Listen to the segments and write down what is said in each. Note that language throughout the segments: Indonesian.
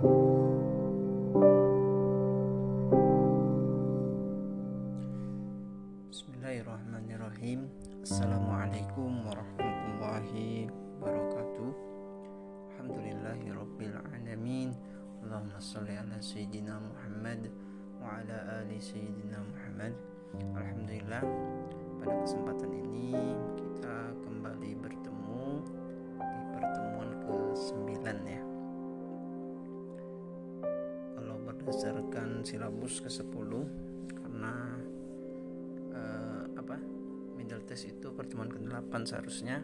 Bismillahirrahmanirrahim. Assalamualaikum warahmatullahi wabarakatuh. Alhamdulillahirabbil alamin. Allahumma salli ala sayyidina Muhammad wa ala ali sayyidina Muhammad. Alhamdulillah pada kesempatan ini kita kembali bertemu di pertemuan ke-9 ya berdasarkan silabus ke-10 karena middle test itu pertemuan ke-8 seharusnya.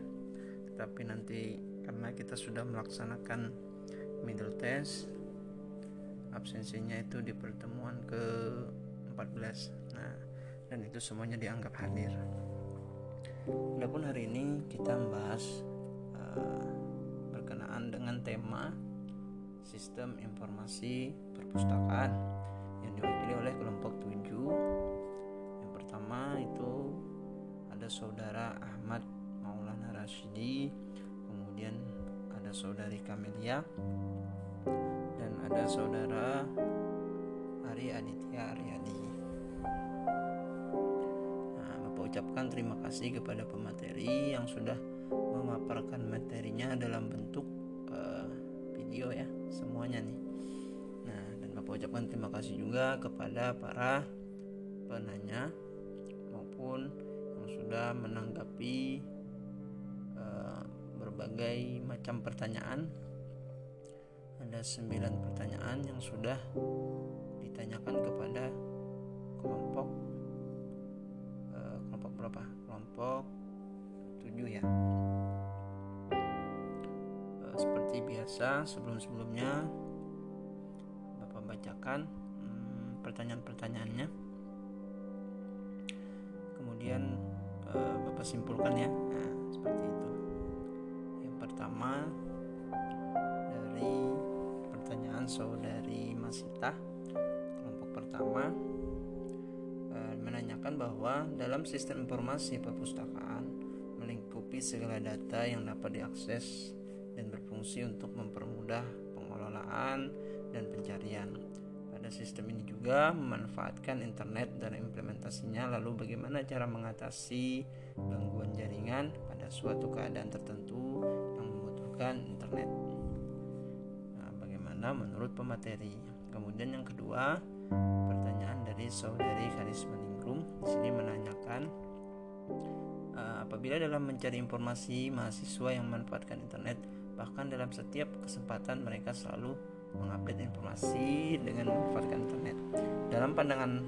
Tetapi nanti karena kita sudah melaksanakan middle test absensinya itu di pertemuan ke-14 nah dan itu semuanya dianggap hadir. Adapun hari ini kita membahas uh, berkenaan dengan tema sistem informasi perpustakaan yang diwakili oleh kelompok 7 yang pertama itu ada saudara Ahmad Maulana Rashidi kemudian ada saudari Kamelia dan ada saudara Ari Aditya Aryadi. Nah, Bapak ucapkan terima kasih kepada pemateri yang sudah memaparkan materinya dalam bentuk uh, video ya semuanya nih Bapak ucapkan terima kasih juga kepada para penanya maupun sudah menanggapi uh, berbagai macam pertanyaan. Ada sembilan pertanyaan yang sudah ditanyakan kepada kelompok uh, kelompok berapa? Kelompok tujuh ya. Uh, seperti biasa sebelum-sebelumnya bacakan hmm, pertanyaan-pertanyaannya. Kemudian uh, Bapak simpulkan ya. Nah, seperti itu. Yang pertama dari pertanyaan saudari Masita kelompok pertama uh, menanyakan bahwa dalam sistem informasi perpustakaan melingkupi segala data yang dapat diakses dan berfungsi untuk mempermudah pengelolaan dan pencarian. Pada sistem ini juga memanfaatkan internet dan implementasinya lalu bagaimana cara mengatasi gangguan jaringan pada suatu keadaan tertentu yang membutuhkan internet? Nah, bagaimana menurut pemateri? Kemudian yang kedua pertanyaan dari saudari Karisma Ningrum di sini menanyakan uh, apabila dalam mencari informasi mahasiswa yang memanfaatkan internet bahkan dalam setiap kesempatan mereka selalu mengupdate informasi dengan memanfaatkan internet. Dalam pandangan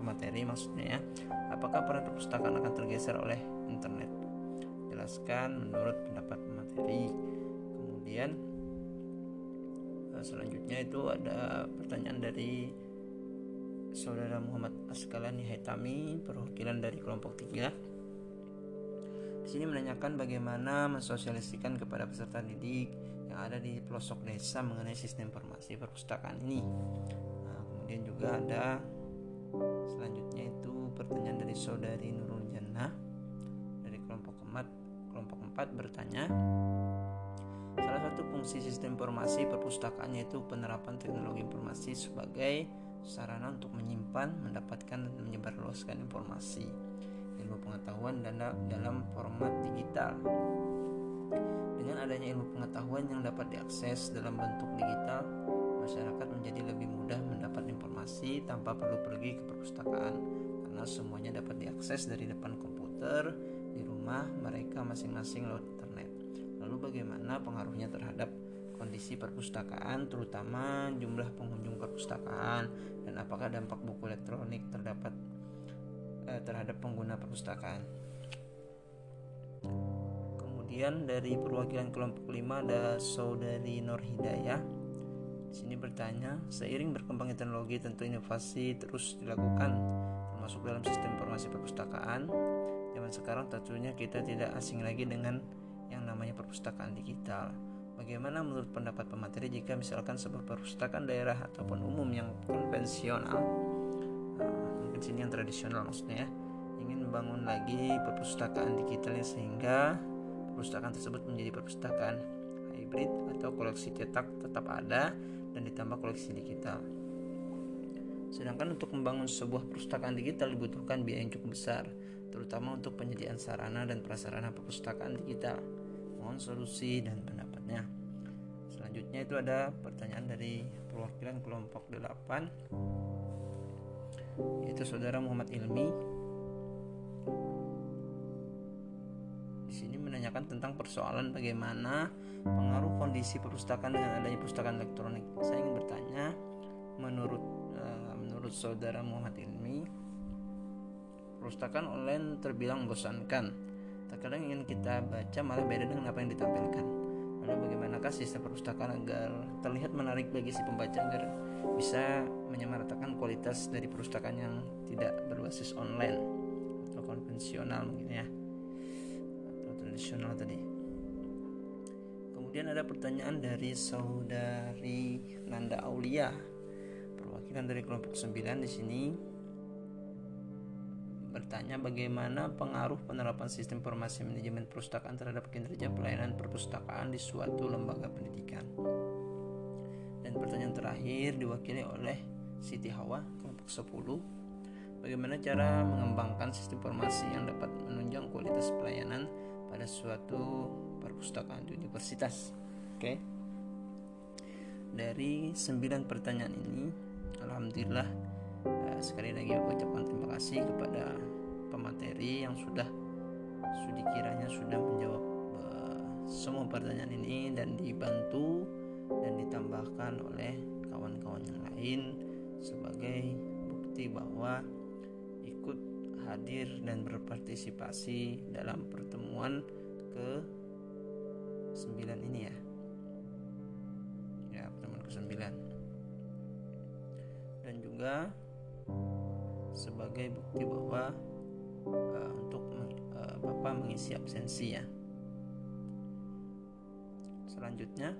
pemateri maksudnya ya, apakah peran perpustakaan akan tergeser oleh internet? Jelaskan menurut pendapat pemateri. Kemudian eh, selanjutnya itu ada pertanyaan dari Saudara Muhammad Askalani Haitami, perwakilan dari kelompok 3. Di sini menanyakan bagaimana mensosialisasikan kepada peserta didik yang ada di pelosok desa mengenai sistem informasi perpustakaan ini. Nah, kemudian juga ada selanjutnya itu pertanyaan dari saudari Nurul Jannah dari kelompok keempat kelompok 4 bertanya Salah satu fungsi sistem informasi perpustakaan yaitu penerapan teknologi informasi sebagai sarana untuk menyimpan, mendapatkan dan menyebarluaskan informasi ilmu pengetahuan dan dalam format digital. Dengan adanya ilmu pengetahuan yang dapat diakses dalam bentuk digital, masyarakat menjadi lebih mudah mendapat informasi tanpa perlu pergi ke perpustakaan karena semuanya dapat diakses dari depan komputer di rumah mereka masing-masing lewat internet. Lalu bagaimana pengaruhnya terhadap kondisi perpustakaan terutama jumlah pengunjung perpustakaan dan apakah dampak buku elektronik terdapat eh, terhadap pengguna perpustakaan? Kemudian dari perwakilan kelompok 5 ada saudari Nur Hidayah. Di sini bertanya, seiring berkembangnya teknologi tentu inovasi terus dilakukan termasuk dalam sistem informasi perpustakaan. Zaman sekarang tentunya kita tidak asing lagi dengan yang namanya perpustakaan digital. Bagaimana menurut pendapat pemateri jika misalkan sebuah perpustakaan daerah ataupun umum yang konvensional, nah, mungkin sini yang tradisional maksudnya ya, ingin membangun lagi perpustakaan digitalnya sehingga perpustakaan tersebut menjadi perpustakaan hybrid atau koleksi cetak tetap ada dan ditambah koleksi digital. Sedangkan untuk membangun sebuah perpustakaan digital dibutuhkan biaya yang cukup besar, terutama untuk penyediaan sarana dan prasarana perpustakaan digital. Mohon solusi dan pendapatnya. Selanjutnya itu ada pertanyaan dari perwakilan kelompok 8 yaitu saudara Muhammad Ilmi di sini menanyakan tentang persoalan bagaimana pengaruh kondisi perpustakaan dengan adanya perpustakaan elektronik. Saya ingin bertanya, menurut uh, menurut saudara Muhammad Ilmi, perpustakaan online terbilang membosankan. Terkadang ingin kita baca malah beda dengan apa yang ditampilkan. Lalu bagaimanakah sistem perpustakaan agar terlihat menarik bagi si pembaca agar bisa menyamaratakan kualitas dari perpustakaan yang tidak berbasis online atau konvensional mungkin ya tradisional tadi. Kemudian ada pertanyaan dari saudari Nanda Aulia, perwakilan dari kelompok 9 di sini bertanya bagaimana pengaruh penerapan sistem informasi manajemen perpustakaan terhadap kinerja pelayanan perpustakaan di suatu lembaga pendidikan. Dan pertanyaan terakhir diwakili oleh Siti Hawa kelompok 10 bagaimana cara mengembangkan sistem informasi yang dapat menunjang kualitas pelayanan pada suatu perpustakaan di universitas. Oke. Dari sembilan pertanyaan ini, alhamdulillah eh, sekali lagi aku ucapkan terima kasih kepada pemateri yang sudah sudah kiranya sudah menjawab eh, semua pertanyaan ini dan dibantu dan ditambahkan oleh kawan-kawan yang lain sebagai bukti bahwa ikut hadir dan berpartisipasi dalam pertemuan ke 9 ini ya. Ya pertemuan ke 9 dan juga sebagai bukti bahwa uh, untuk uh, Bapak mengisi absensi ya. Selanjutnya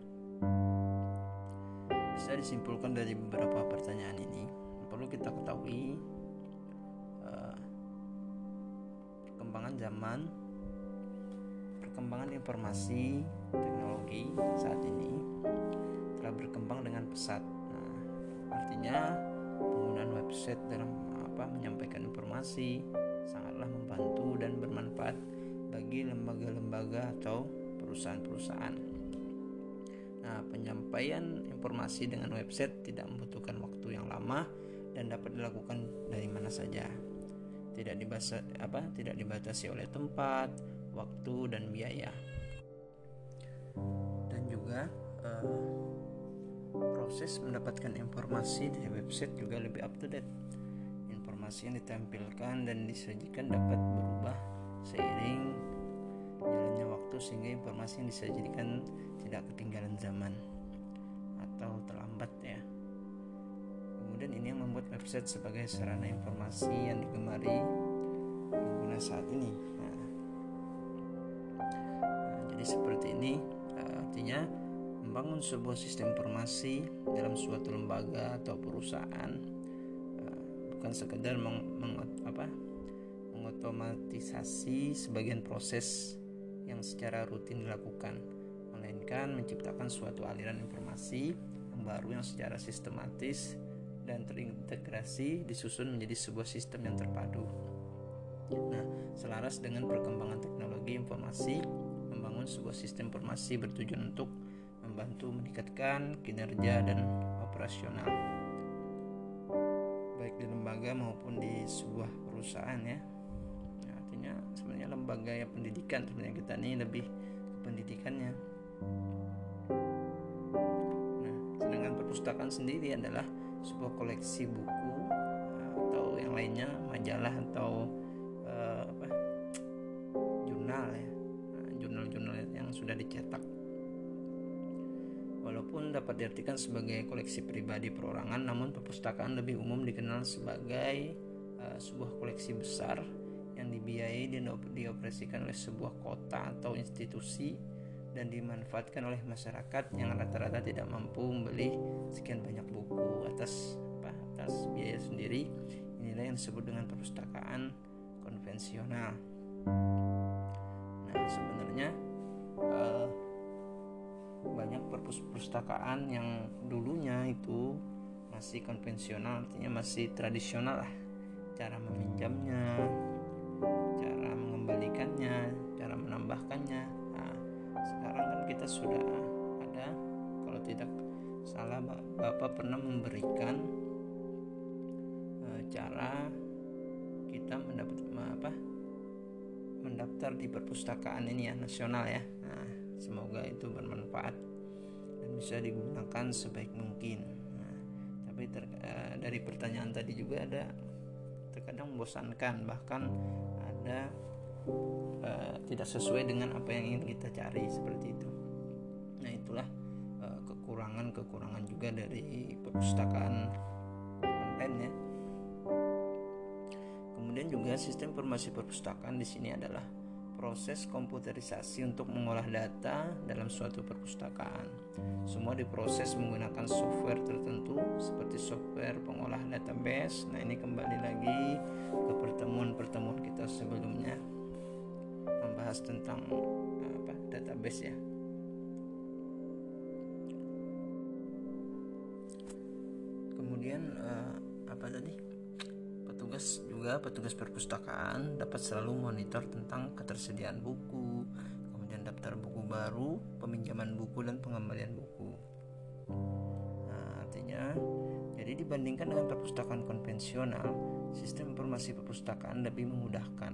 bisa disimpulkan dari beberapa pertanyaan ini. Perlu kita ketahui uh, perkembangan zaman perkembangan informasi teknologi saat ini telah berkembang dengan pesat. Nah, artinya penggunaan website dalam apa menyampaikan informasi sangatlah membantu dan bermanfaat bagi lembaga-lembaga atau perusahaan-perusahaan. Nah, penyampaian informasi dengan website tidak membutuhkan waktu yang lama dan dapat dilakukan dari mana saja. Tidak dibatasi apa? Tidak dibatasi oleh tempat, waktu dan biaya. Dan juga uh, proses mendapatkan informasi dari website juga lebih up to date. Informasi yang ditampilkan dan disajikan dapat berubah seiring jalannya waktu sehingga informasi yang disajikan tidak ketinggalan zaman atau terlambat ya. Kemudian ini yang membuat website sebagai sarana informasi yang digemari pengguna saat ini seperti ini eh, artinya membangun sebuah sistem informasi dalam suatu lembaga atau perusahaan eh, bukan sekedar meng, meng, apa, mengotomatisasi sebagian proses yang secara rutin dilakukan melainkan menciptakan suatu aliran informasi yang baru yang secara sistematis dan terintegrasi disusun menjadi sebuah sistem yang terpadu. Nah, selaras dengan perkembangan teknologi informasi, sebuah sistem informasi bertujuan untuk membantu meningkatkan kinerja dan operasional. Baik di lembaga maupun di sebuah perusahaan ya. Nah, artinya sebenarnya lembaga ya pendidikan sebenarnya kita ini lebih pendidikannya. Nah sedangkan perpustakaan sendiri adalah sebuah koleksi buku atau yang lainnya majalah atau dapat diartikan sebagai koleksi pribadi perorangan, namun perpustakaan lebih umum dikenal sebagai uh, sebuah koleksi besar yang dibiayai dan dioperasikan oleh sebuah kota atau institusi dan dimanfaatkan oleh masyarakat yang rata-rata tidak mampu membeli sekian banyak buku atas apa atas biaya sendiri. Inilah yang disebut dengan perpustakaan konvensional. Nah, sebenarnya uh, banyak perpustakaan yang dulunya itu masih konvensional artinya masih tradisional lah. Cara meminjamnya cara mengembalikannya cara menambahkannya. Nah sekarang kan kita sudah ada kalau tidak salah bapak pernah memberikan e, cara kita mendapat apa mendaftar di perpustakaan ini ya nasional ya. Nah, semoga itu bermanfaat dan bisa digunakan sebaik mungkin. Nah, tapi ter, uh, dari pertanyaan tadi juga ada terkadang membosankan bahkan ada uh, tidak sesuai dengan apa yang ingin kita cari seperti itu. Nah itulah uh, kekurangan-kekurangan juga dari perpustakaan online ya. Kemudian juga sistem informasi perpustakaan di sini adalah proses komputerisasi untuk mengolah data dalam suatu perpustakaan. Semua diproses menggunakan software tertentu seperti software pengolah database. Nah, ini kembali lagi ke pertemuan-pertemuan kita sebelumnya membahas tentang apa? database ya. Kemudian uh, apa tadi? petugas juga petugas perpustakaan dapat selalu monitor tentang ketersediaan buku, kemudian daftar buku baru, peminjaman buku dan pengembalian buku. Nah, artinya jadi dibandingkan dengan perpustakaan konvensional, sistem informasi perpustakaan lebih memudahkan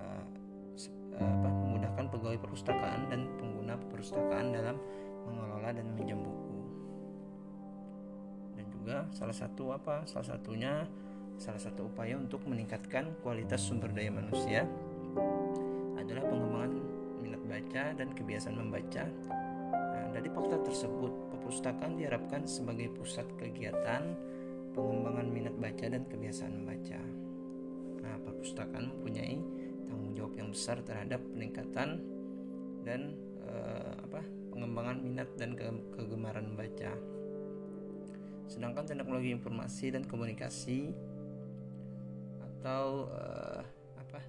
uh, apa, memudahkan pegawai perpustakaan dan pengguna perpustakaan dalam mengelola dan meminjam buku. Dan juga salah satu apa? Salah satunya Salah satu upaya untuk meningkatkan kualitas sumber daya manusia adalah pengembangan minat baca dan kebiasaan membaca. Nah, dari fakta tersebut, perpustakaan diharapkan sebagai pusat kegiatan pengembangan minat baca dan kebiasaan membaca. Nah, perpustakaan mempunyai tanggung jawab yang besar terhadap peningkatan dan eh, apa pengembangan minat dan ke kegemaran membaca. Sedangkan teknologi informasi dan komunikasi atau uh, apa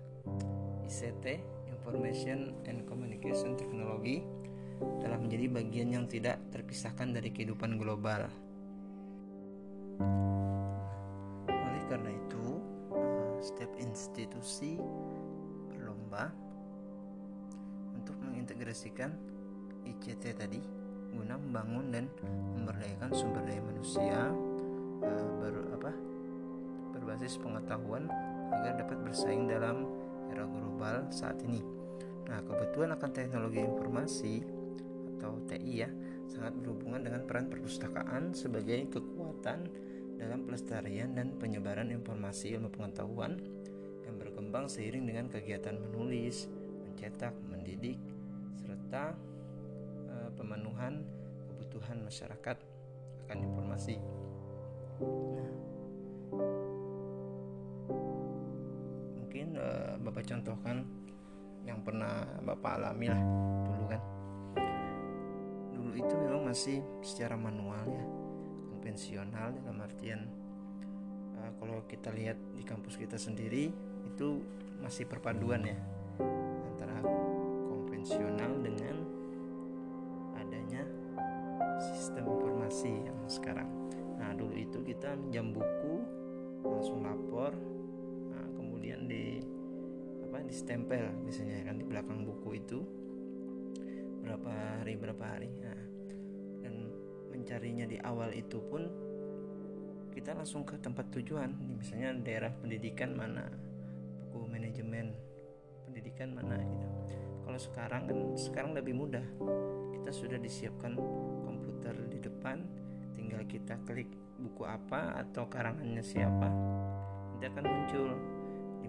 ICT Information and Communication Technology telah menjadi bagian yang tidak terpisahkan dari kehidupan global. Oleh karena itu, uh, setiap institusi berlomba untuk mengintegrasikan ICT tadi guna membangun dan memberdayakan sumber daya manusia uh, ber, apa berbasis pengetahuan agar dapat bersaing dalam era global saat ini. Nah, kebetulan akan teknologi informasi atau TI ya sangat berhubungan dengan peran perpustakaan sebagai kekuatan dalam pelestarian dan penyebaran informasi ilmu pengetahuan yang berkembang seiring dengan kegiatan menulis, mencetak, mendidik, serta e, pemenuhan kebutuhan masyarakat akan informasi. Nah, mungkin uh, bapak contohkan yang pernah bapak alami lah dulu kan. Dulu itu memang masih secara manual ya konvensional dalam artian uh, kalau kita lihat di kampus kita sendiri itu masih perpaduan ya antara konvensional dengan adanya sistem informasi yang sekarang. Nah dulu itu kita minjam buku langsung lapor kemudian di apa di stempel biasanya kan di belakang buku itu. Berapa hari berapa hari. Nah, dan mencarinya di awal itu pun kita langsung ke tempat tujuan. Misalnya daerah pendidikan mana buku manajemen pendidikan mana gitu. Kalau sekarang kan sekarang lebih mudah. Kita sudah disiapkan komputer di depan tinggal kita klik buku apa atau karangannya siapa nanti akan muncul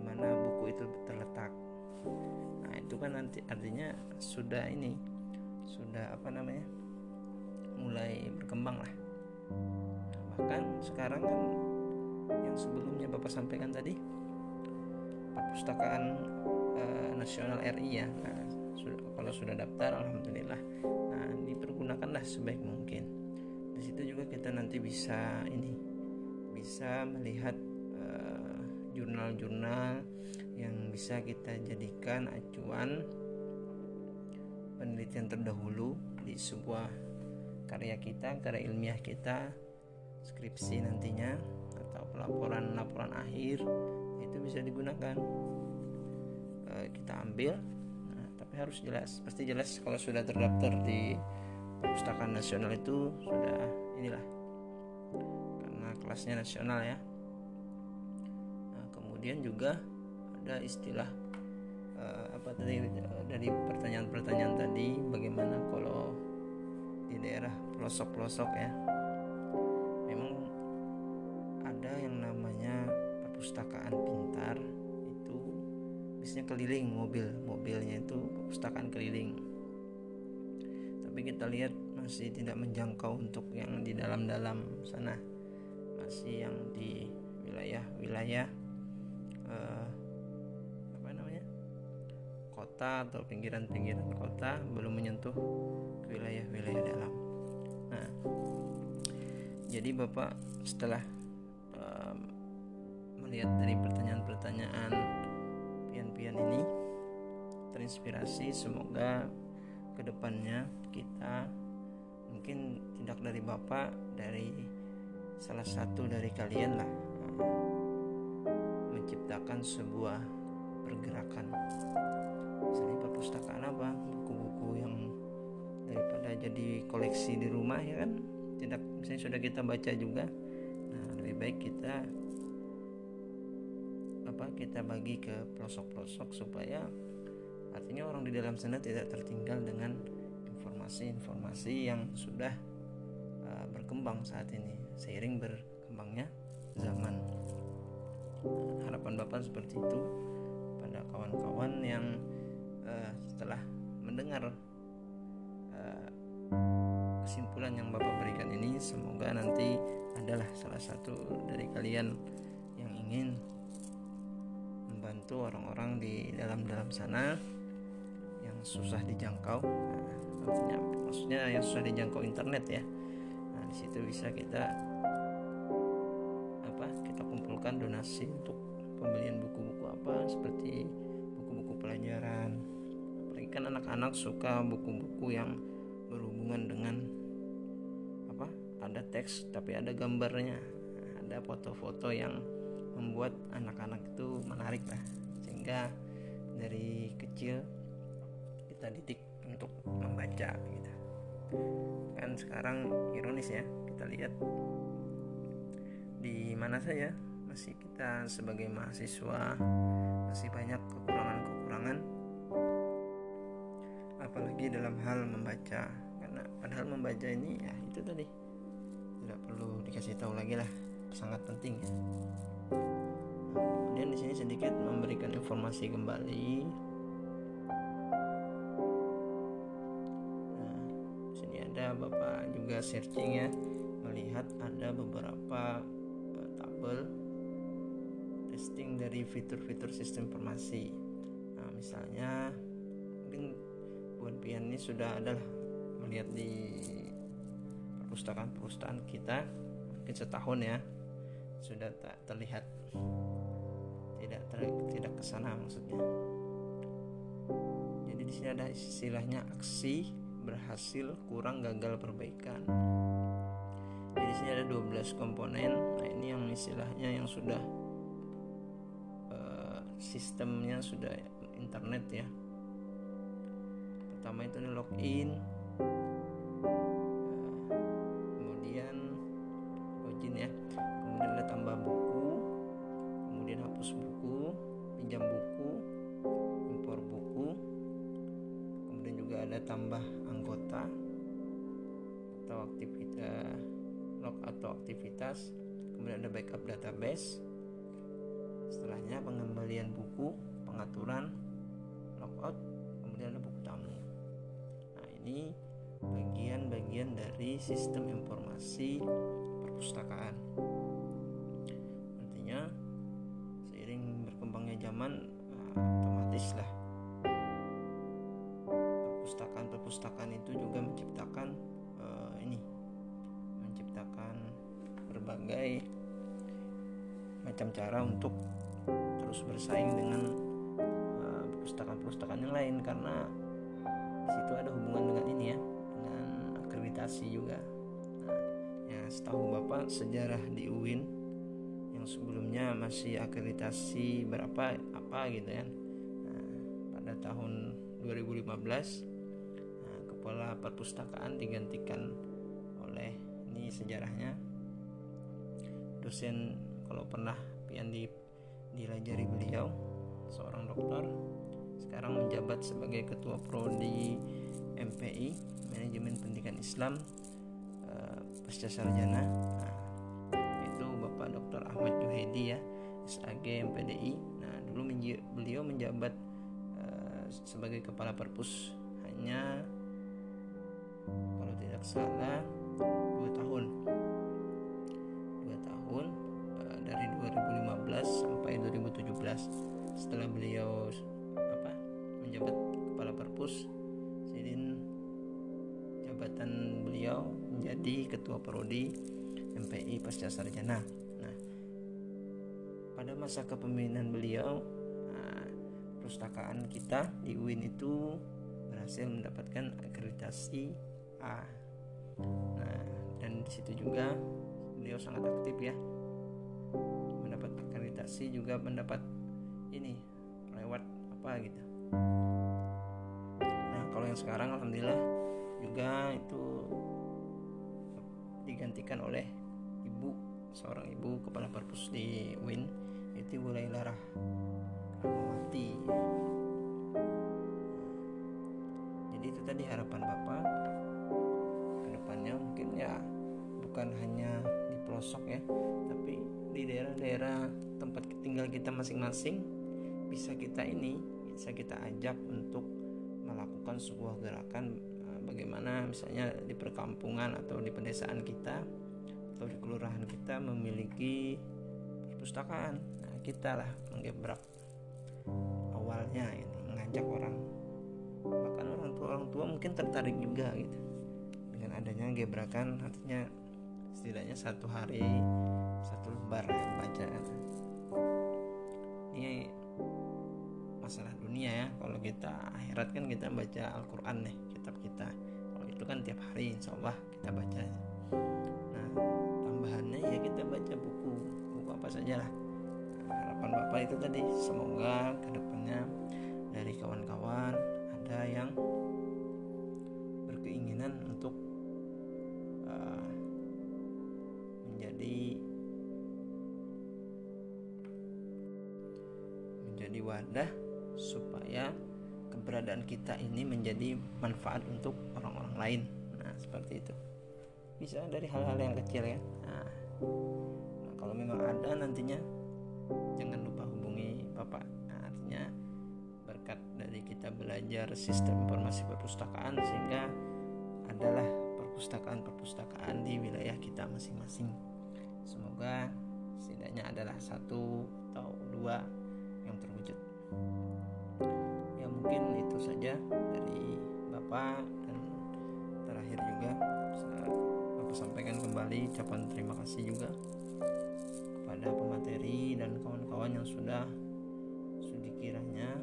mana buku itu terletak. Nah itu kan nanti artinya sudah ini sudah apa namanya mulai berkembang lah. Bahkan sekarang kan yang sebelumnya bapak sampaikan tadi perpustakaan uh, nasional RI ya. Nah, sudah, kalau sudah daftar alhamdulillah. Nah dipergunakanlah sebaik mungkin. Di situ juga kita nanti bisa ini bisa melihat jurnal-jurnal yang bisa kita jadikan acuan penelitian terdahulu di sebuah karya kita karya ilmiah kita skripsi nantinya atau pelaporan laporan akhir itu bisa digunakan. E, kita ambil nah, tapi harus jelas pasti jelas kalau sudah terdaftar di perpustakaan nasional itu sudah inilah karena kelasnya nasional ya kemudian juga ada istilah uh, apa tadi dari pertanyaan-pertanyaan tadi bagaimana kalau di daerah pelosok-pelosok ya. Memang ada yang namanya perpustakaan pintar itu biasanya keliling mobil mobilnya itu perpustakaan keliling. Tapi kita lihat masih tidak menjangkau untuk yang di dalam-dalam sana. Masih yang di wilayah-wilayah kota atau pinggiran-pinggiran kota belum menyentuh wilayah-wilayah dalam. Nah, jadi bapak setelah um, melihat dari pertanyaan-pertanyaan pian-pian ini terinspirasi semoga ke depannya kita mungkin tidak dari bapak dari salah satu dari kalian lah menciptakan sebuah pergerakan misalnya perpustakaan apa buku-buku yang daripada jadi koleksi di rumah ya kan? Tidak misalnya sudah kita baca juga nah lebih baik kita apa kita bagi ke pelosok-pelosok supaya artinya orang di dalam sana tidak tertinggal dengan informasi-informasi yang sudah uh, berkembang saat ini seiring berkembangnya zaman. Harapan bapak seperti itu pada kawan-kawan yang uh, setelah mendengar uh, kesimpulan yang bapak berikan ini semoga nanti adalah salah satu dari kalian yang ingin membantu orang-orang di dalam-dalam sana yang susah dijangkau. Nah, maksudnya, maksudnya yang susah dijangkau internet ya. Nah di situ bisa kita apa kita kumpulkan donasi untuk pembelian buku-buku apa seperti buku-buku pelajaran kan anak-anak suka buku-buku yang berhubungan dengan apa ada teks tapi ada gambarnya. Ada foto-foto yang membuat anak-anak itu menarik lah. Sehingga dari kecil kita didik untuk membaca gitu. Kan sekarang ironis ya kita lihat di mana saja masih kita sebagai mahasiswa masih banyak kekurangan-kekurangan apalagi dalam hal membaca. Karena padahal membaca ini ya itu tadi. Tidak perlu dikasih tahu lagi lah. Sangat penting ya. Kemudian di sini sedikit memberikan informasi kembali. Nah sini ada bapak juga searching ya. Melihat ada beberapa uh, tabel testing dari fitur-fitur sistem informasi. Nah misalnya mungkin buat pian ini sudah ada lah. Melihat di perpustakaan-perpustakaan kita mungkin setahun ya sudah tak terlihat. Tidak ter, tidak ke sana maksudnya. Jadi di sini ada istilahnya aksi berhasil kurang gagal perbaikan. Jadi di sini ada 12 komponen. Nah ini yang istilahnya yang sudah uh, sistemnya sudah internet ya pertama itu login. Kemudian login ya. Kemudian ada tambah buku. Kemudian hapus buku pinjam buku impor buku. Kemudian juga ada tambah anggota atau aktivitas log atau aktivitas. Kemudian ada backup database. Setelahnya pengembalian buku pengaturan logout. Kemudian ada buku tamu ini bagian-bagian dari sistem informasi perpustakaan. Artinya seiring berkembangnya zaman otomatis lah perpustakaan-perpustakaan itu juga menciptakan uh, ini menciptakan berbagai macam cara untuk terus bersaing dengan uh, perpustakaan-perpustakaan yang lain. Karena situ ada hubungan dengan ini ya dengan akreditasi juga. Nah, ya setahu bapak sejarah di UIN yang sebelumnya masih akreditasi berapa apa gitu ya nah, pada tahun 2015 nah, kepala perpustakaan digantikan oleh ini sejarahnya. Dosen kalau pernah pian di dilajari beliau seorang dokter sekarang menjabat sebagai ketua prodi MPI Manajemen Pendidikan Islam uh, pasca sarjana. Nah, itu Bapak Dr. Ahmad Juhedi ya SAG MPDI nah dulu menj beliau menjabat uh, sebagai kepala perpus. Hanya kalau tidak salah dua tahun. Dua tahun uh, dari 2015 sampai 2017 setelah beliau apa menjabat kepala perpus jadi jabatan beliau menjadi ketua prodi MPI pasca sarjana. Nah pada masa kepemimpinan beliau nah, perpustakaan kita di UIN itu berhasil mendapatkan akreditasi A. Nah dan di situ juga beliau sangat aktif ya. Mendapat akreditasi juga mendapat ini lewat apa gitu nah kalau yang sekarang alhamdulillah juga itu digantikan oleh ibu seorang ibu kepala perpus di Win itu Ibu Laila Rahmawati. Jadi itu tadi harapan Bapak ke depannya mungkin ya bukan hanya di pelosok ya tapi di daerah-daerah tempat tinggal kita masing-masing bisa kita ini bisa kita ajak untuk melakukan sebuah gerakan eh, bagaimana misalnya di perkampungan atau di pedesaan kita atau di kelurahan kita memiliki perpustakaan. Nah, kita lah menggebrak awalnya ini mengajak orang. Bahkan orang tua orang tua mungkin tertarik juga gitu. Dengan adanya gebrakan artinya setidaknya satu hari satu lembar ya, baca. Ini dunia ya. Kalau kita akhirat kan kita baca Al-Quran nih kitab kita. Kalau itu kan tiap hari insya Allah kita baca. Nah tambahannya ya kita baca buku buku apa saja lah nah, harapan bapak itu tadi semoga ke depannya dari kawan-kawan ada yang berkeinginan untuk uh, menjadi menjadi wadah keberadaan kita ini menjadi manfaat untuk orang-orang lain. Nah, seperti itu. Bisa dari hal-hal yang kecil ya. Nah, nah kalau memang ada nantinya jangan lupa hubungi Bapak. Nah, artinya berkat dari kita belajar sistem informasi perpustakaan sehingga adalah perpustakaan-perpustakaan di wilayah kita masing-masing. Semoga setidaknya adalah satu atau dua yang terwujud mungkin itu saja dari Bapak dan terakhir juga Bapak sampaikan kembali ucapan terima kasih juga kepada pemateri dan kawan-kawan yang sudah sedikiranya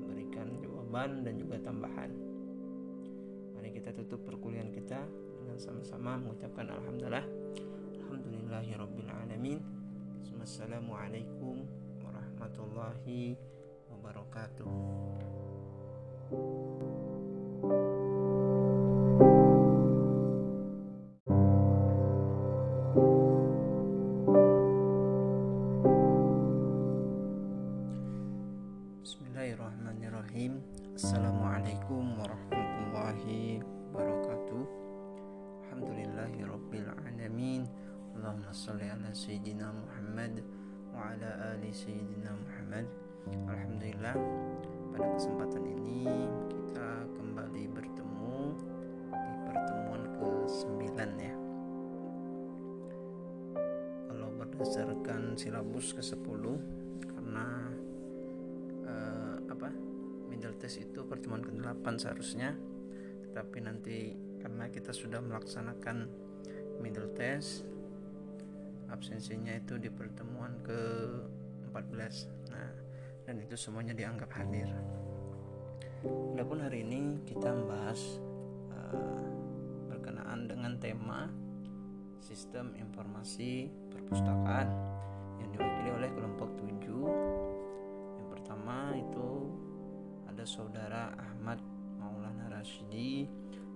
memberikan jawaban dan juga tambahan mari kita tutup perkuliahan kita dengan sama-sama mengucapkan Alhamdulillah Alhamdulillahirrabbilalamin Assalamualaikum warahmatullahi wabarakatuh. Bismillahirrahmanirrahim. Assalamualaikum warahmatullahi wabarakatuh. Alhamdulillahirabbil alamin. Allahumma shalli ala sayyidina Muhammad wa ala ali sayyidina Muhammad Alhamdulillah pada kesempatan ini kita kembali bertemu di pertemuan ke-9 ya. Kalau berdasarkan silabus ke-10 karena uh, apa middle test itu pertemuan ke-8 seharusnya. Tetapi nanti karena kita sudah melaksanakan middle test absensinya itu di pertemuan ke 14 nah dan itu semuanya dianggap hadir Adapun hari ini kita membahas uh, berkenaan dengan tema Sistem Informasi Perpustakaan yang diwakili oleh kelompok 7. Yang pertama itu ada saudara Ahmad Maulana Rashidi,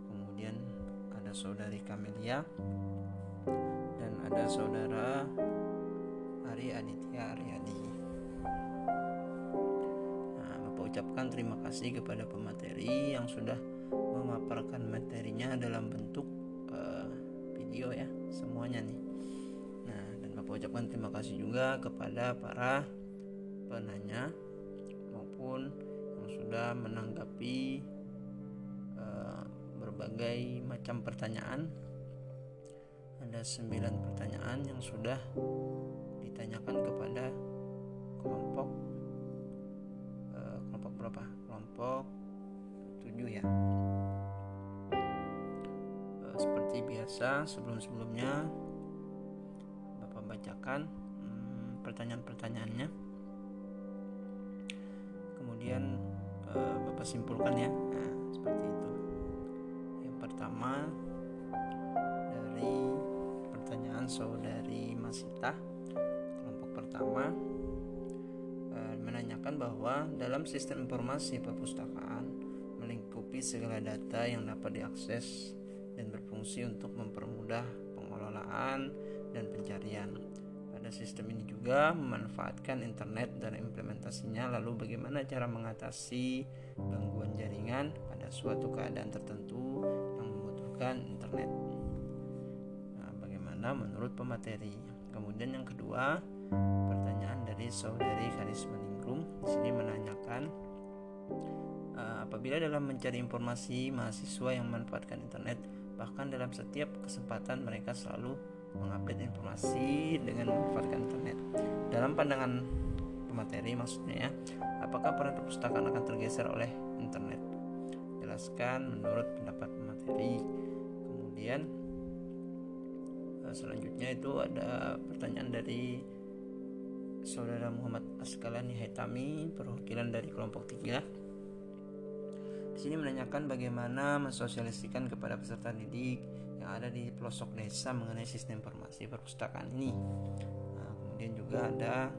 kemudian ada saudari Kamelia dan ada saudara Ari Aditya Aryadi. Nah, Bapak ucapkan terima kasih kepada pemateri yang sudah memaparkan materinya dalam bentuk uh, video ya semuanya nih. Nah dan bapak ucapkan terima kasih juga kepada para penanya maupun yang sudah menanggapi uh, berbagai macam pertanyaan. Ada sembilan pertanyaan yang sudah ditanyakan kepada kelompok berapa? Kelompok tujuh ya. Seperti biasa sebelum-sebelumnya Bapak bacakan hmm, pertanyaan-pertanyaannya. Kemudian uh, Bapak simpulkan ya. Nah, seperti itu. Yang pertama dari pertanyaan saudari Masita kelompok pertama menanyakan bahwa dalam sistem informasi perpustakaan melingkupi segala data yang dapat diakses dan berfungsi untuk mempermudah pengelolaan dan pencarian. Pada sistem ini juga memanfaatkan internet dan implementasinya lalu bagaimana cara mengatasi gangguan jaringan pada suatu keadaan tertentu yang membutuhkan internet. Nah, bagaimana menurut pemateri? Kemudian yang kedua, pertanyaan dari saudari Karisma Ningrum di sini menanyakan eh, apabila dalam mencari informasi mahasiswa yang memanfaatkan internet Bahkan dalam setiap kesempatan mereka selalu mengupdate informasi dengan memanfaatkan internet. Dalam pandangan pemateri maksudnya ya, apakah peran perpustakaan akan tergeser oleh internet? Jelaskan menurut pendapat pemateri. Kemudian eh, selanjutnya itu ada pertanyaan dari Saudara Muhammad Askalani Haitami perwakilan dari kelompok 3 di sini menanyakan bagaimana mensosialisikan kepada peserta didik yang ada di pelosok desa mengenai sistem informasi perpustakaan ini. Nah, kemudian juga ada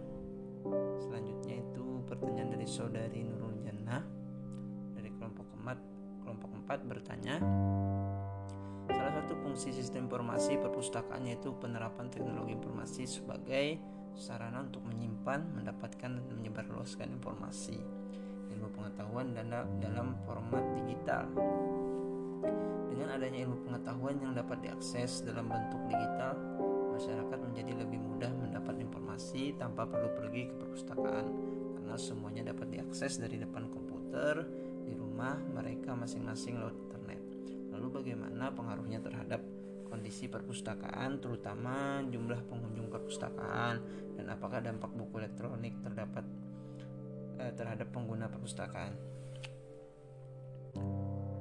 selanjutnya itu pertanyaan dari saudari Nurul Jannah dari kelompok keempat kelompok 4 bertanya Salah satu fungsi sistem informasi perpustakaan yaitu penerapan teknologi informasi sebagai sarana untuk menyimpan, mendapatkan dan menyebarluaskan informasi ilmu pengetahuan dalam format digital. Dengan adanya ilmu pengetahuan yang dapat diakses dalam bentuk digital, masyarakat menjadi lebih mudah mendapat informasi tanpa perlu pergi ke perpustakaan karena semuanya dapat diakses dari depan komputer di rumah mereka masing-masing lewat internet. Lalu bagaimana pengaruhnya terhadap kondisi perpustakaan terutama jumlah pengunjung perpustakaan dan apakah dampak buku elektronik terdapat eh, terhadap pengguna perpustakaan.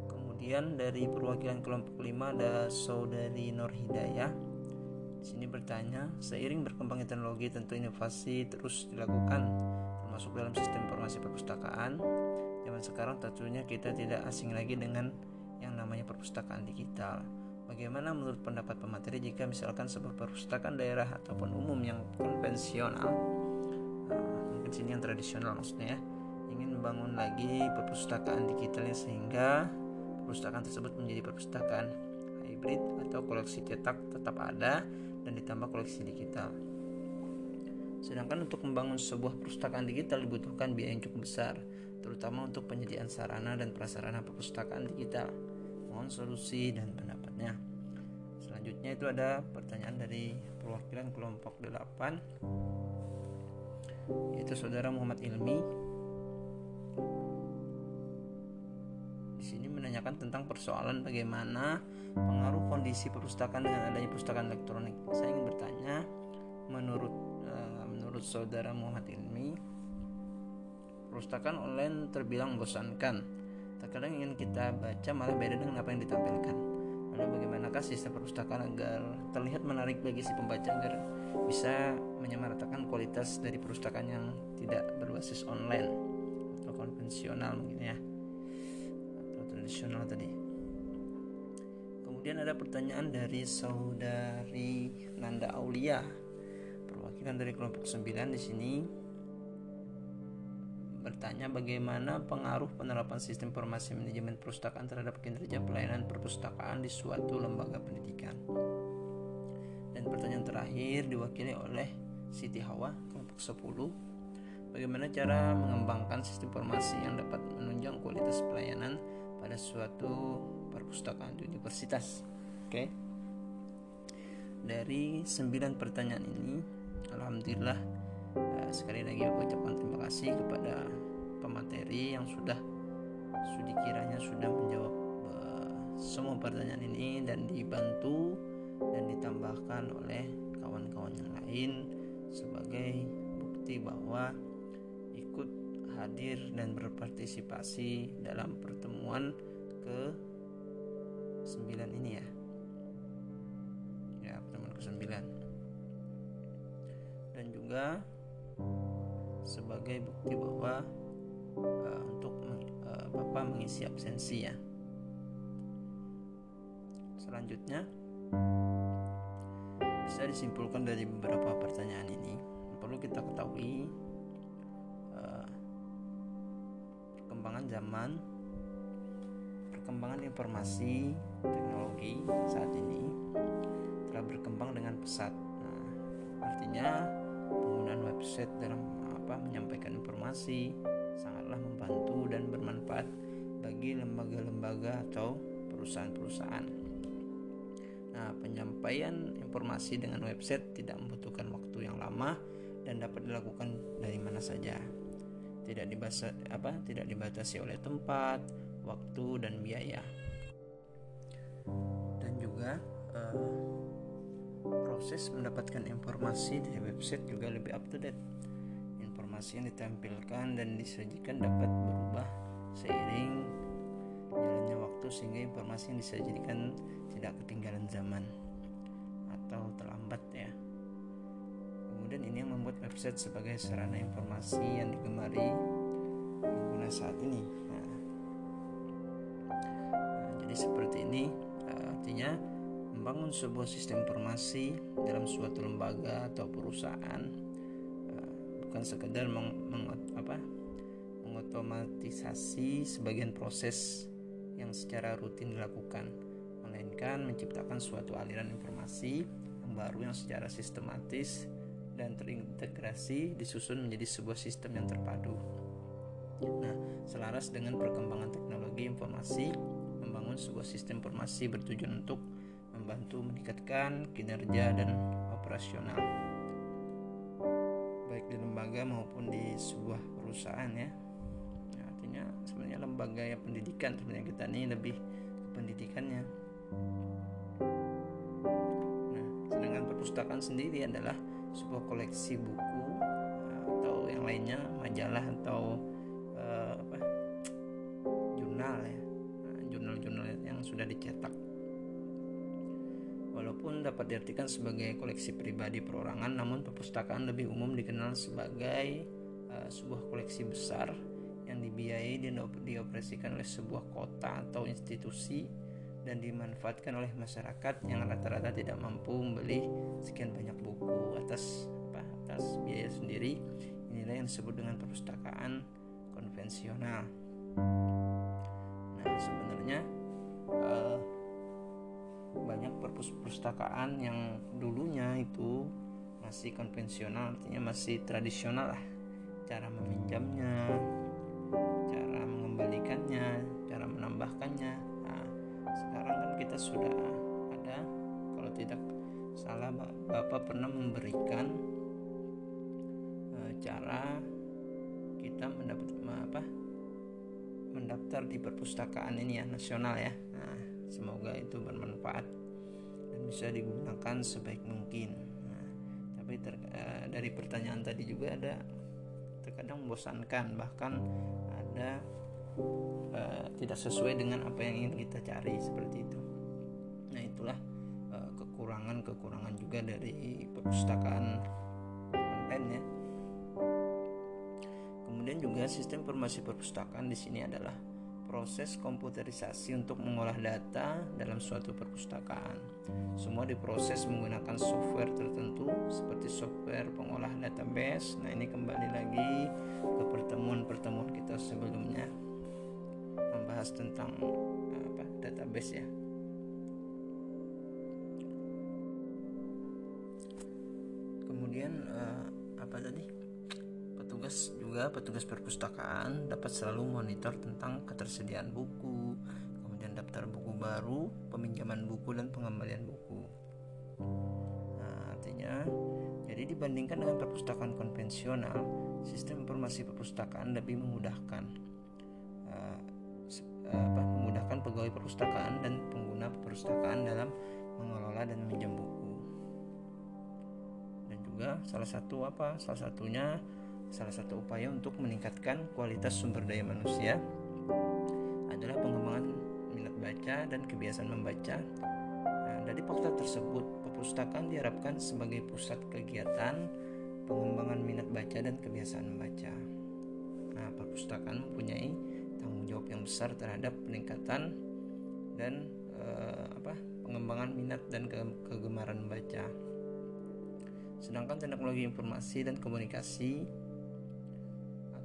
Kemudian dari perwakilan kelompok 5 ada saudari Nur Hidayah. Sini bertanya, seiring berkembangnya teknologi tentu inovasi terus dilakukan termasuk dalam sistem informasi perpustakaan. Zaman sekarang tentunya kita tidak asing lagi dengan yang namanya perpustakaan digital. Bagaimana menurut pendapat pemateri jika misalkan sebuah perpustakaan daerah ataupun umum yang konvensional sini yang tradisional maksudnya ya ingin membangun lagi perpustakaan digitalnya sehingga perpustakaan tersebut menjadi perpustakaan hybrid atau koleksi cetak tetap ada dan ditambah koleksi digital. Sedangkan untuk membangun sebuah perpustakaan digital dibutuhkan biaya yang cukup besar, terutama untuk penyediaan sarana dan prasarana perpustakaan digital. Mohon solusi dan pendapatnya. Selanjutnya itu ada pertanyaan dari perwakilan kelompok 8 yaitu saudara Muhammad Ilmi di sini menanyakan tentang persoalan bagaimana pengaruh kondisi perpustakaan dengan adanya perpustakaan elektronik. Saya ingin bertanya, menurut uh, menurut saudara Muhammad Ilmi, perpustakaan online terbilang membosankan. Terkadang ingin kita baca malah beda dengan apa yang ditampilkan. Lalu bagaimanakah sistem perpustakaan agar terlihat menarik bagi si pembaca agar bisa menyamaratakan kualitas dari perpustakaan yang tidak berbasis online atau konvensional mungkin ya. Atau tradisional tadi. kemudian ada pertanyaan dari saudari Nanda Aulia. Perwakilan dari kelompok 9 di sini bertanya bagaimana pengaruh penerapan sistem informasi manajemen perpustakaan terhadap kinerja pelayanan perpustakaan di suatu lembaga pendidikan. Dan pertanyaan terakhir diwakili oleh Siti Hawa kelompok 10 bagaimana cara mengembangkan sistem informasi yang dapat menunjang kualitas pelayanan pada suatu perpustakaan di universitas. Oke. Dari sembilan pertanyaan ini, alhamdulillah sekali lagi aku ucapkan terima kasih kepada pemateri yang sudah sudah kiranya sudah menjawab eh, semua pertanyaan ini dan dibantu dan ditambahkan oleh kawan-kawan yang lain sebagai bukti bahwa ikut hadir dan berpartisipasi dalam pertemuan ke 9 ini ya. Ya pertemuan ke 9 dan juga sebagai bukti bahwa uh, untuk uh, Bapak mengisi absensi ya. Selanjutnya bisa disimpulkan dari beberapa pertanyaan ini. Perlu kita ketahui uh, perkembangan zaman perkembangan informasi teknologi saat ini telah berkembang dengan pesat. Nah, artinya penggunaan website dalam apa menyampaikan informasi sangatlah membantu dan bermanfaat bagi lembaga-lembaga atau perusahaan-perusahaan Nah, penyampaian informasi dengan website tidak membutuhkan waktu yang lama dan dapat dilakukan dari mana saja. Tidak dibatasi apa? Tidak dibatasi oleh tempat, waktu dan biaya. Dan juga eh, proses mendapatkan informasi dari website juga lebih up to date. Informasi yang ditampilkan dan disajikan dapat berubah seiring jalannya waktu sehingga informasi yang disajikan tidak ketinggalan zaman atau terlambat ya kemudian ini yang membuat website sebagai sarana informasi yang digemari pengguna saat ini nah, nah jadi seperti ini uh, artinya membangun sebuah sistem informasi dalam suatu lembaga atau perusahaan uh, bukan sekedar meng, meng, apa, mengotomatisasi sebagian proses yang secara rutin dilakukan melainkan menciptakan suatu aliran informasi yang baru yang secara sistematis dan terintegrasi disusun menjadi sebuah sistem yang terpadu. Nah, selaras dengan perkembangan teknologi informasi, membangun sebuah sistem informasi bertujuan untuk membantu meningkatkan kinerja dan operasional. Baik di lembaga maupun di sebuah perusahaan ya. Nah, artinya sebenarnya lembaga ya pendidikan sebenarnya kita ini lebih pendidikannya. Nah, sedangkan perpustakaan sendiri adalah sebuah koleksi buku eh, atau yang lainnya majalah atau uh, apa? Jurnal ya. Nah, jurnal-jurnal yang sudah dicetak walaupun dapat diartikan sebagai koleksi pribadi perorangan namun perpustakaan lebih umum dikenal sebagai uh, sebuah koleksi besar yang dibiayai dan dioperasikan oleh sebuah kota atau institusi dan dimanfaatkan oleh masyarakat yang rata-rata tidak mampu membeli sekian banyak buku atas apa atas biaya sendiri. Inilah yang disebut dengan perpustakaan konvensional. Nah sebenarnya uh, banyak perpustakaan yang dulunya itu masih konvensional artinya masih tradisional lah. Cara meminjamnya cara mengembalikannya cara menambahkannya. Sekarang kan kita sudah ada kalau tidak salah Bapak pernah memberikan uh, cara kita mendapat apa mendaftar di perpustakaan ini ya nasional ya. nah, semoga itu bermanfaat dan bisa digunakan sebaik mungkin nah, tapi ter, uh, dari pertanyaan tadi juga ada terkadang membosankan bahkan ada uh, tidak sesuai dengan apa yang ingin kita cari seperti itu. Nah itulah kekurangan-kekurangan juga dari perpustakaan online ya. Kemudian juga sistem informasi perpustakaan di sini adalah proses komputerisasi untuk mengolah data dalam suatu perpustakaan. Semua diproses menggunakan software tertentu seperti software pengolah database. Nah, ini kembali lagi ke pertemuan-pertemuan kita sebelumnya membahas tentang apa database ya. Kemudian uh, apa tadi? Petugas juga petugas perpustakaan dapat selalu monitor tentang ketersediaan buku, kemudian daftar buku baru, peminjaman buku dan pengembalian buku. Nah, artinya jadi dibandingkan dengan perpustakaan konvensional, sistem informasi perpustakaan lebih memudahkan uh, apa, memudahkan pegawai perpustakaan dan pengguna perpustakaan dalam mengelola dan meminjam buku. Dan juga salah satu apa? Salah satunya Salah satu upaya untuk meningkatkan kualitas sumber daya manusia adalah pengembangan minat baca dan kebiasaan membaca. Nah, dari fakta tersebut, perpustakaan diharapkan sebagai pusat kegiatan pengembangan minat baca dan kebiasaan membaca. Nah, perpustakaan mempunyai tanggung jawab yang besar terhadap peningkatan dan eh, apa pengembangan minat dan ke kegemaran membaca. Sedangkan teknologi informasi dan komunikasi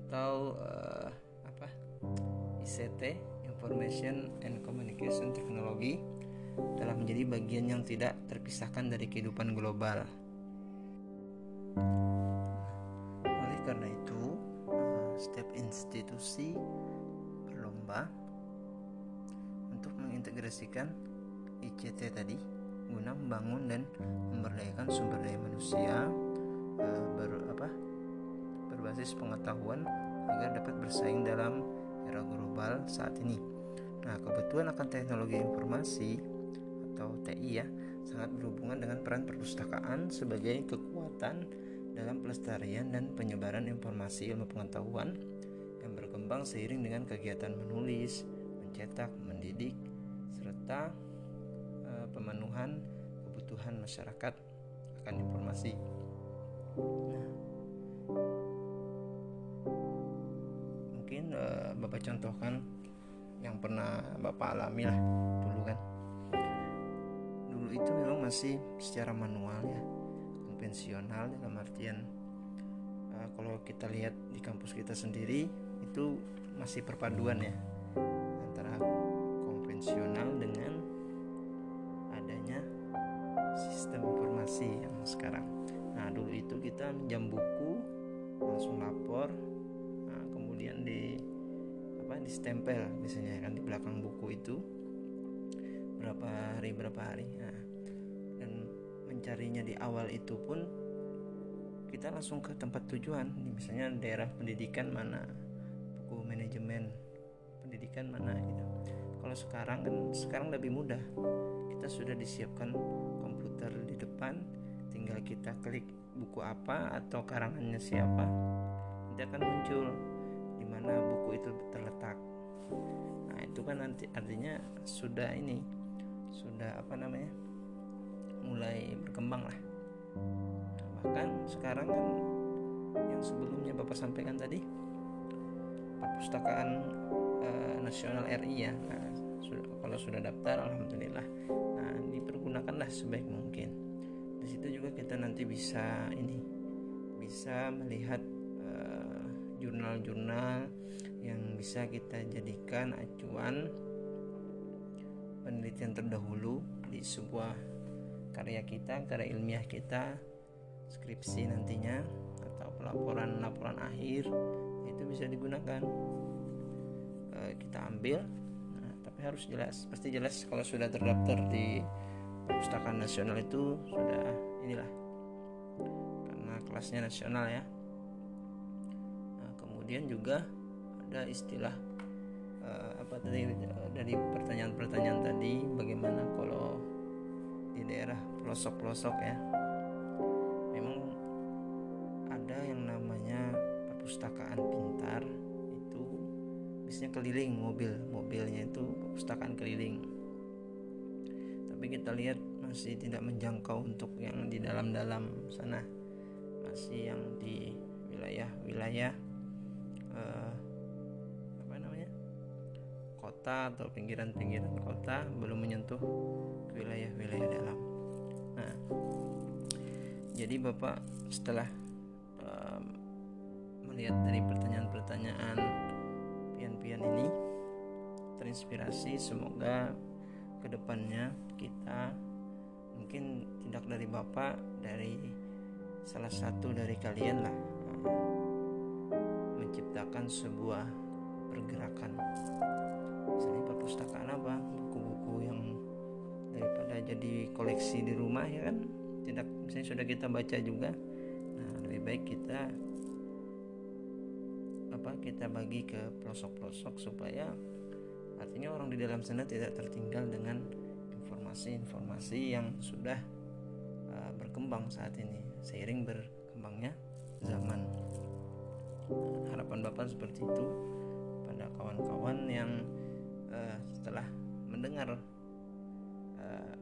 atau uh, apa ICT Information and Communication Technology telah menjadi bagian yang tidak terpisahkan dari kehidupan global. Oleh karena itu, uh, setiap institusi berlomba untuk mengintegrasikan ICT tadi guna membangun dan memberdayakan sumber daya manusia uh, ber, apa berbasis pengetahuan agar dapat bersaing dalam era global saat ini. Nah, kebetulan akan teknologi informasi atau TI ya sangat berhubungan dengan peran perpustakaan sebagai kekuatan dalam pelestarian dan penyebaran informasi ilmu pengetahuan yang berkembang seiring dengan kegiatan menulis, mencetak, mendidik, serta e, pemenuhan kebutuhan masyarakat akan informasi. Nah, uh, bapak contohkan yang pernah bapak alami lah dulu kan. Dulu itu memang masih secara manual ya konvensional dalam artian uh, kalau kita lihat di kampus kita sendiri itu masih perpaduan ya antara konvensional dengan adanya sistem informasi yang sekarang. Nah dulu itu kita minjam buku langsung lapor kemudian di apa di stempel biasanya kan di belakang buku itu. Berapa hari berapa hari. Nah, dan mencarinya di awal itu pun kita langsung ke tempat tujuan. Misalnya daerah pendidikan mana buku manajemen pendidikan mana gitu. Kalau sekarang kan sekarang lebih mudah. Kita sudah disiapkan komputer di depan tinggal kita klik buku apa atau karangannya siapa nanti akan muncul mana buku itu terletak. Nah itu kan nanti artinya sudah ini sudah apa namanya mulai berkembang lah. Nah, bahkan sekarang kan yang sebelumnya bapak sampaikan tadi perpustakaan uh, nasional RI ya. Nah, sudah, kalau sudah daftar alhamdulillah. Nah dipergunakanlah sebaik mungkin. Di situ juga kita nanti bisa ini bisa melihat jurnal-jurnal yang bisa kita jadikan acuan penelitian terdahulu di sebuah karya kita, karya ilmiah kita, skripsi nantinya atau pelaporan-laporan akhir itu bisa digunakan. E, kita ambil, nah, tapi harus jelas, pasti jelas kalau sudah terdaftar di perpustakaan nasional itu sudah inilah karena kelasnya nasional ya kemudian juga ada istilah uh, apa tadi uh, dari pertanyaan-pertanyaan tadi bagaimana kalau di daerah pelosok-pelosok ya. Memang ada yang namanya perpustakaan pintar itu biasanya keliling mobil mobilnya itu perpustakaan keliling. Tapi kita lihat masih tidak menjangkau untuk yang di dalam-dalam sana. Masih yang di wilayah-wilayah uh, apa namanya kota atau pinggiran-pinggiran kota belum menyentuh wilayah-wilayah dalam. Nah, jadi Bapak setelah um, melihat dari pertanyaan-pertanyaan pian-pian ini terinspirasi semoga ke depannya kita mungkin tidak dari Bapak dari salah satu dari kalian lah menciptakan sebuah pergerakan. Misalnya perpustakaan apa? Buku-buku yang daripada jadi koleksi di rumah ya kan? Tidak misalnya sudah kita baca juga. Nah lebih baik kita apa kita bagi ke pelosok-pelosok supaya artinya orang di dalam sana tidak tertinggal dengan informasi-informasi yang sudah uh, berkembang saat ini seiring berkembangnya zaman harapan bapak seperti itu pada kawan-kawan yang uh, setelah mendengar uh,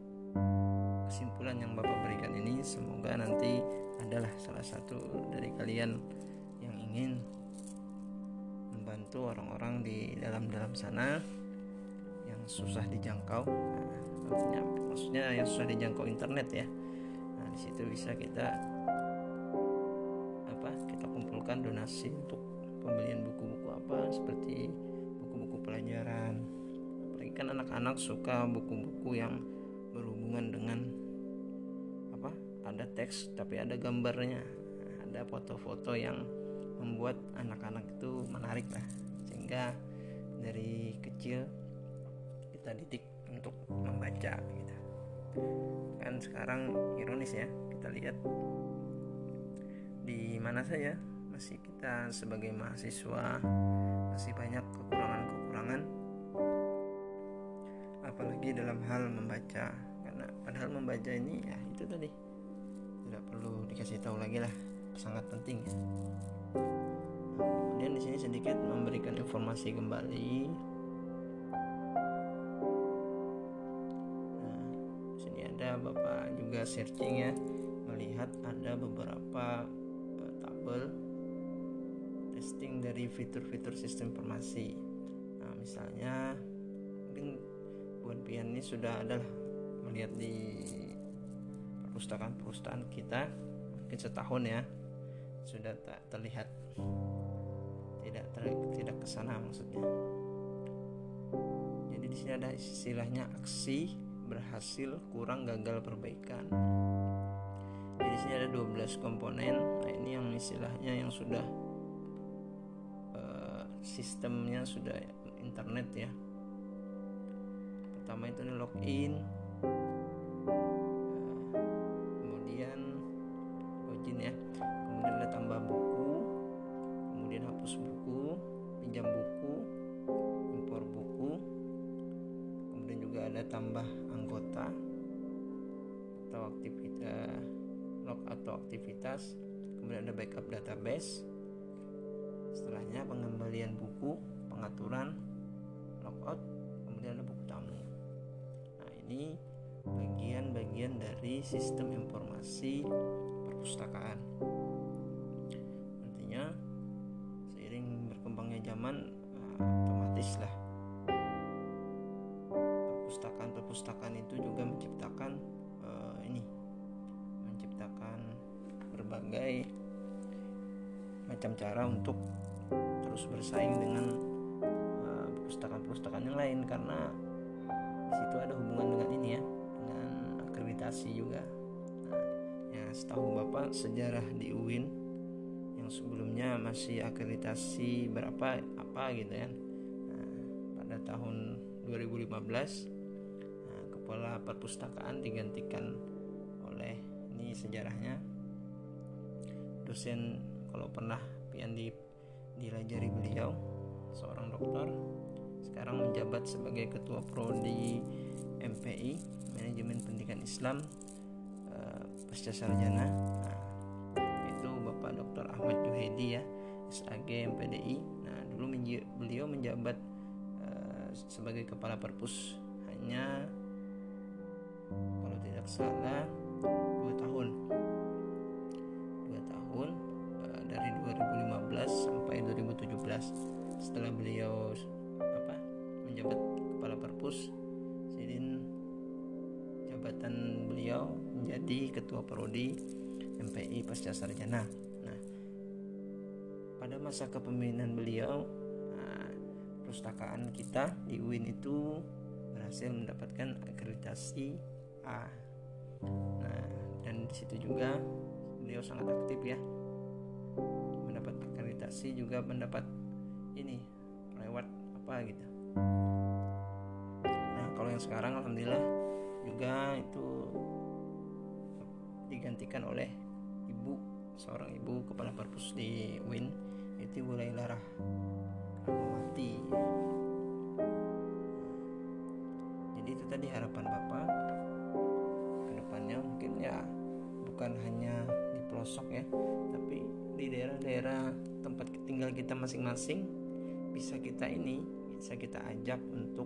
kesimpulan yang bapak berikan ini semoga nanti adalah salah satu dari kalian yang ingin membantu orang-orang di dalam-dalam sana yang susah dijangkau. Nah, maksudnya yang susah dijangkau internet ya. Nah di situ bisa kita donasi untuk pembelian buku-buku apa seperti buku-buku pelajaran. Apalagi kan anak-anak suka buku-buku yang berhubungan dengan apa ada teks tapi ada gambarnya. Ada foto-foto yang membuat anak-anak itu menarik lah. Sehingga dari kecil kita didik untuk membaca gitu. Kan sekarang ironis ya kita lihat di mana saja masih kita sebagai mahasiswa masih banyak kekurangan-kekurangan. Apalagi dalam hal membaca karena padahal membaca ini ya itu tadi. Tidak perlu dikasih tahu lagi lah sangat penting ya. Kemudian di sini sedikit memberikan informasi kembali. Nah sini ada bapak juga searching ya melihat ada beberapa uh, tabel testing dari fitur-fitur sistem informasi. Nah misalnya mungkin buat pian ini sudah ada melihat di perpustakaan-perpustakaan kita mungkin setahun ya sudah tak terlihat. Tidak ter, tidak ke sana maksudnya. Jadi di sini ada istilahnya aksi berhasil kurang gagal perbaikan. Jadi di sini ada 12 komponen. Nah ini yang istilahnya yang sudah sistemnya sudah internet ya. Pertama itu login. Kemudian login ya. Kemudian ada tambah buku. Kemudian hapus buku pinjam buku impor buku. Kemudian juga ada tambah anggota atau aktivitas log atau aktivitas. Kemudian ada backup database setelahnya pengembalian buku pengaturan logout kemudian ada buku tamu. Nah ini bagian-bagian dari sistem informasi perpustakaan. Nantinya seiring berkembangnya zaman nah, otomatis lah perpustakaan-perpustakaan itu juga menciptakan uh, ini menciptakan berbagai macam cara untuk terus bersaing dengan uh, perpustakaan-perpustakaan yang lain karena di situ ada hubungan dengan ini ya dengan akreditasi juga. Nah, ya setahu bapak sejarah di UIN yang sebelumnya masih akreditasi berapa apa gitu ya nah, pada tahun 2015 nah, kepala perpustakaan digantikan oleh ini sejarahnya dosen kalau pernah yang di dilajari beliau seorang dokter sekarang menjabat sebagai ketua prodi MPI Manajemen Pendidikan Islam uh, pasca sarjana. Nah, itu Bapak Dr. Ahmad Juhedi ya SAG MPDI nah dulu menj beliau menjabat uh, sebagai kepala perpus. Hanya kalau tidak salah dua tahun. Dua tahun 2015 sampai 2017 setelah beliau apa menjabat kepala perpus sidin jabatan beliau menjadi ketua prodi MPI pasca sarjana. Nah pada masa kepemimpinan beliau nah, perpustakaan kita di UIN itu berhasil mendapatkan akreditasi A. Nah dan di situ juga beliau sangat aktif ya akreditasi juga mendapat ini lewat apa gitu. Nah, kalau yang sekarang alhamdulillah juga itu digantikan oleh ibu seorang ibu kepala perpus di UIN itu Bu Laila Rahmawati jadi itu tadi harapan Bapak ke depannya mungkin ya bukan hanya di pelosok ya tapi di daerah-daerah tempat tinggal kita masing-masing bisa kita ini bisa kita ajak untuk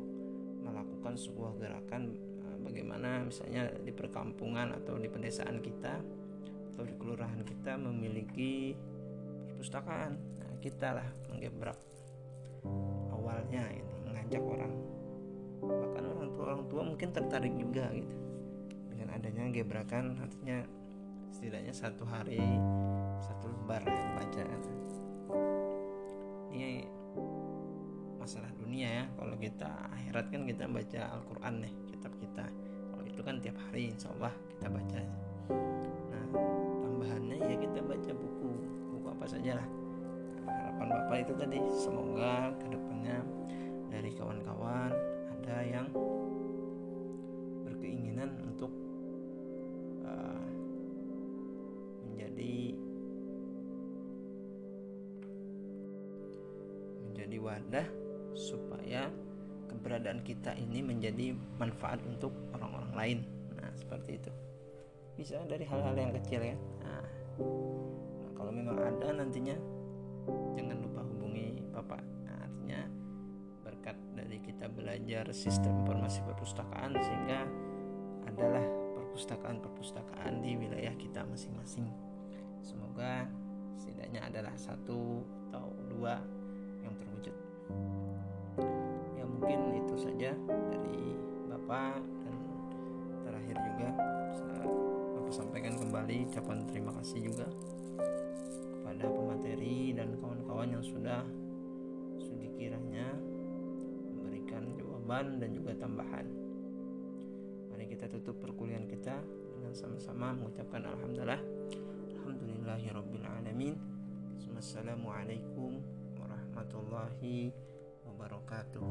melakukan sebuah gerakan eh, bagaimana misalnya di perkampungan atau di pedesaan kita atau di kelurahan kita memiliki perpustakaan. Nah, kita lah menggebrak awalnya ini mengajak orang. Bahkan orang tua orang tua mungkin tertarik juga gitu dengan adanya gebrakan artinya setidaknya satu hari satu lembar yang baca ini masalah dunia ya. Kalau kita akhirat kan kita baca Al-Quran nih kitab kita. Kalau itu kan tiap hari insya Allah kita baca. Tambahannya ya kita baca buku. Buku apa saja lah. Harapan bapak itu tadi semoga ke depannya dari kawan-kawan ada yang berkeinginan untuk wadah supaya keberadaan kita ini menjadi manfaat untuk orang-orang lain. Nah seperti itu. Bisa dari hal-hal yang kecil ya. Nah, nah kalau memang ada nantinya jangan lupa hubungi bapak. Nah, artinya berkat dari kita belajar sistem informasi perpustakaan sehingga adalah perpustakaan-perpustakaan di wilayah kita masing-masing. Semoga setidaknya adalah satu atau dua terwujud ya mungkin itu saja dari bapak dan terakhir juga aku sampaikan kembali ucapan terima kasih juga kepada pemateri dan kawan-kawan yang sudah sudi kiranya memberikan jawaban dan juga tambahan. Mari kita tutup perkuliahan kita dengan sama-sama mengucapkan alhamdulillah. Alhamdulillahirabbil alamin. Warahmatullahi wabarakatuh.